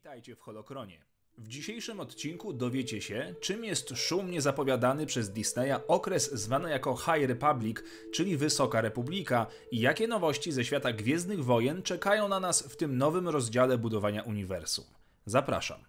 Witajcie w Holokronie. W dzisiejszym odcinku dowiecie się, czym jest szumnie zapowiadany przez Disneya okres zwany jako High Republic, czyli Wysoka Republika, i jakie nowości ze świata Gwiezdnych Wojen czekają na nas w tym nowym rozdziale budowania uniwersum. Zapraszam.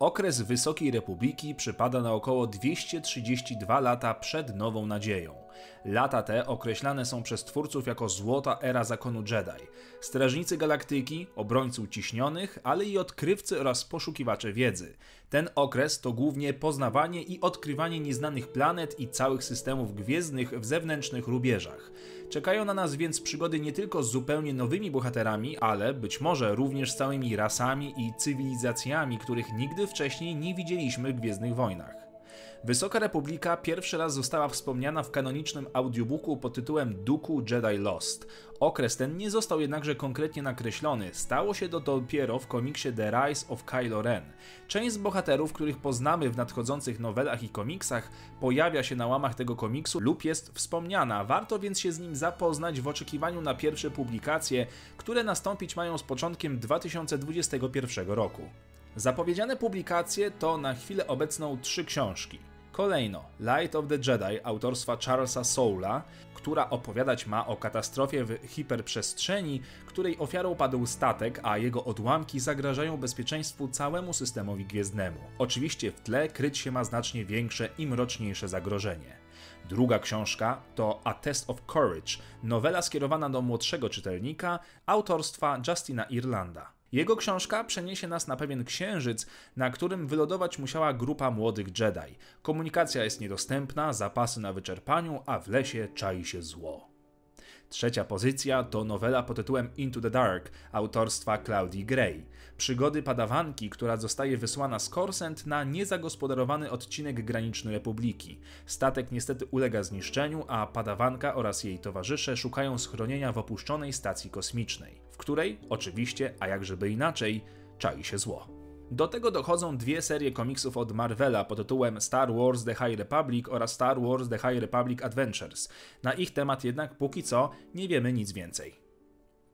Okres Wysokiej Republiki przypada na około 232 lata przed Nową Nadzieją. Lata te określane są przez twórców jako złota era zakonu Jedi. Strażnicy galaktyki, obrońcy uciśnionych, ale i odkrywcy oraz poszukiwacze wiedzy. Ten okres to głównie poznawanie i odkrywanie nieznanych planet i całych systemów gwiezdnych w zewnętrznych rubieżach. Czekają na nas więc przygody nie tylko z zupełnie nowymi bohaterami, ale być może również z całymi rasami i cywilizacjami, których nigdy wcześniej nie widzieliśmy w Gwiezdnych Wojnach. Wysoka Republika pierwszy raz została wspomniana w kanonicznym audiobooku pod tytułem Duku Jedi Lost. Okres ten nie został jednakże konkretnie nakreślony, stało się to dopiero w komiksie The Rise of Kylo Ren. Część z bohaterów, których poznamy w nadchodzących nowelach i komiksach, pojawia się na łamach tego komiksu lub jest wspomniana, warto więc się z nim zapoznać w oczekiwaniu na pierwsze publikacje, które nastąpić mają z początkiem 2021 roku. Zapowiedziane publikacje to na chwilę obecną trzy książki. Kolejno Light of the Jedi autorstwa Charlesa Soula, która opowiadać ma o katastrofie w hiperprzestrzeni, której ofiarą padł statek, a jego odłamki zagrażają bezpieczeństwu całemu systemowi gwiezdnemu. Oczywiście w tle kryć się ma znacznie większe i mroczniejsze zagrożenie. Druga książka to A Test of Courage, nowela skierowana do młodszego czytelnika autorstwa Justina Irlanda. Jego książka przeniesie nas na pewien księżyc, na którym wylodować musiała grupa młodych Jedi. Komunikacja jest niedostępna, zapasy na wyczerpaniu, a w lesie czai się zło. Trzecia pozycja to nowela pod tytułem Into the Dark autorstwa Claudii Gray. Przygody padawanki, która zostaje wysłana z Korsent na niezagospodarowany odcinek graniczny Republiki. Statek niestety ulega zniszczeniu, a padawanka oraz jej towarzysze szukają schronienia w opuszczonej stacji kosmicznej, w której, oczywiście, a jakżeby inaczej, czai się zło. Do tego dochodzą dwie serie komiksów od Marvela pod tytułem Star Wars The High Republic oraz Star Wars The High Republic Adventures. Na ich temat jednak póki co nie wiemy nic więcej.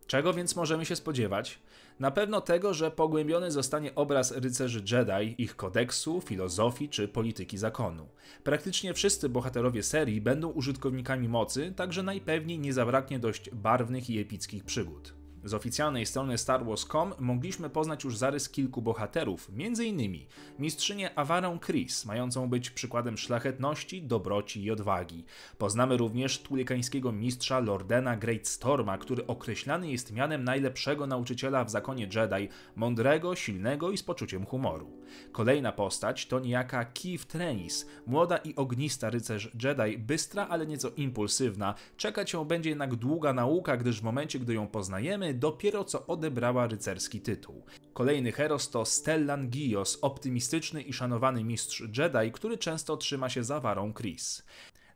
Czego więc możemy się spodziewać? Na pewno tego, że pogłębiony zostanie obraz rycerzy Jedi, ich kodeksu, filozofii czy polityki zakonu. Praktycznie wszyscy bohaterowie serii będą użytkownikami mocy, także najpewniej nie zabraknie dość barwnych i epickich przygód. Z oficjalnej strony Star Wars.com mogliśmy poznać już zarys kilku bohaterów, m.in. mistrzynię Avarę Chris, mającą być przykładem szlachetności, dobroci i odwagi. Poznamy również tulikańskiego mistrza Lordena Greatstorma, który określany jest mianem najlepszego nauczyciela w zakonie Jedi, mądrego, silnego i z poczuciem humoru. Kolejna postać to niejaka Keith Trenis, młoda i ognista rycerz Jedi, bystra, ale nieco impulsywna. Czekać ją będzie jednak długa nauka, gdyż w momencie, gdy ją poznajemy, dopiero co odebrała rycerski tytuł. Kolejny heros to Stellan Gios, optymistyczny i szanowany mistrz Jedi, który często trzyma się za warą Chris.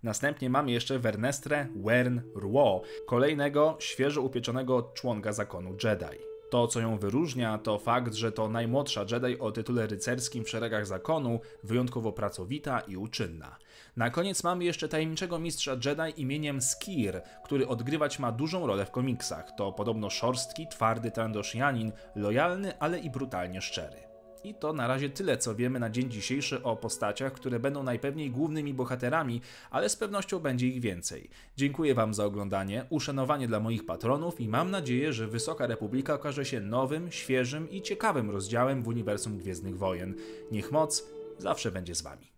Następnie mamy jeszcze Wernestre Wern Ruo, kolejnego świeżo upieczonego członka zakonu Jedi. To, co ją wyróżnia, to fakt, że to najmłodsza Jedi o tytule rycerskim w szeregach zakonu, wyjątkowo pracowita i uczynna. Na koniec mamy jeszcze tajemniczego mistrza Jedi imieniem Skir, który odgrywać ma dużą rolę w komiksach. To podobno szorstki, twardy Trandoshianin, lojalny, ale i brutalnie szczery. I to na razie tyle, co wiemy na dzień dzisiejszy o postaciach, które będą najpewniej głównymi bohaterami, ale z pewnością będzie ich więcej. Dziękuję Wam za oglądanie, uszanowanie dla moich patronów i mam nadzieję, że Wysoka Republika okaże się nowym, świeżym i ciekawym rozdziałem w uniwersum Gwiezdnych Wojen. Niech moc zawsze będzie z Wami.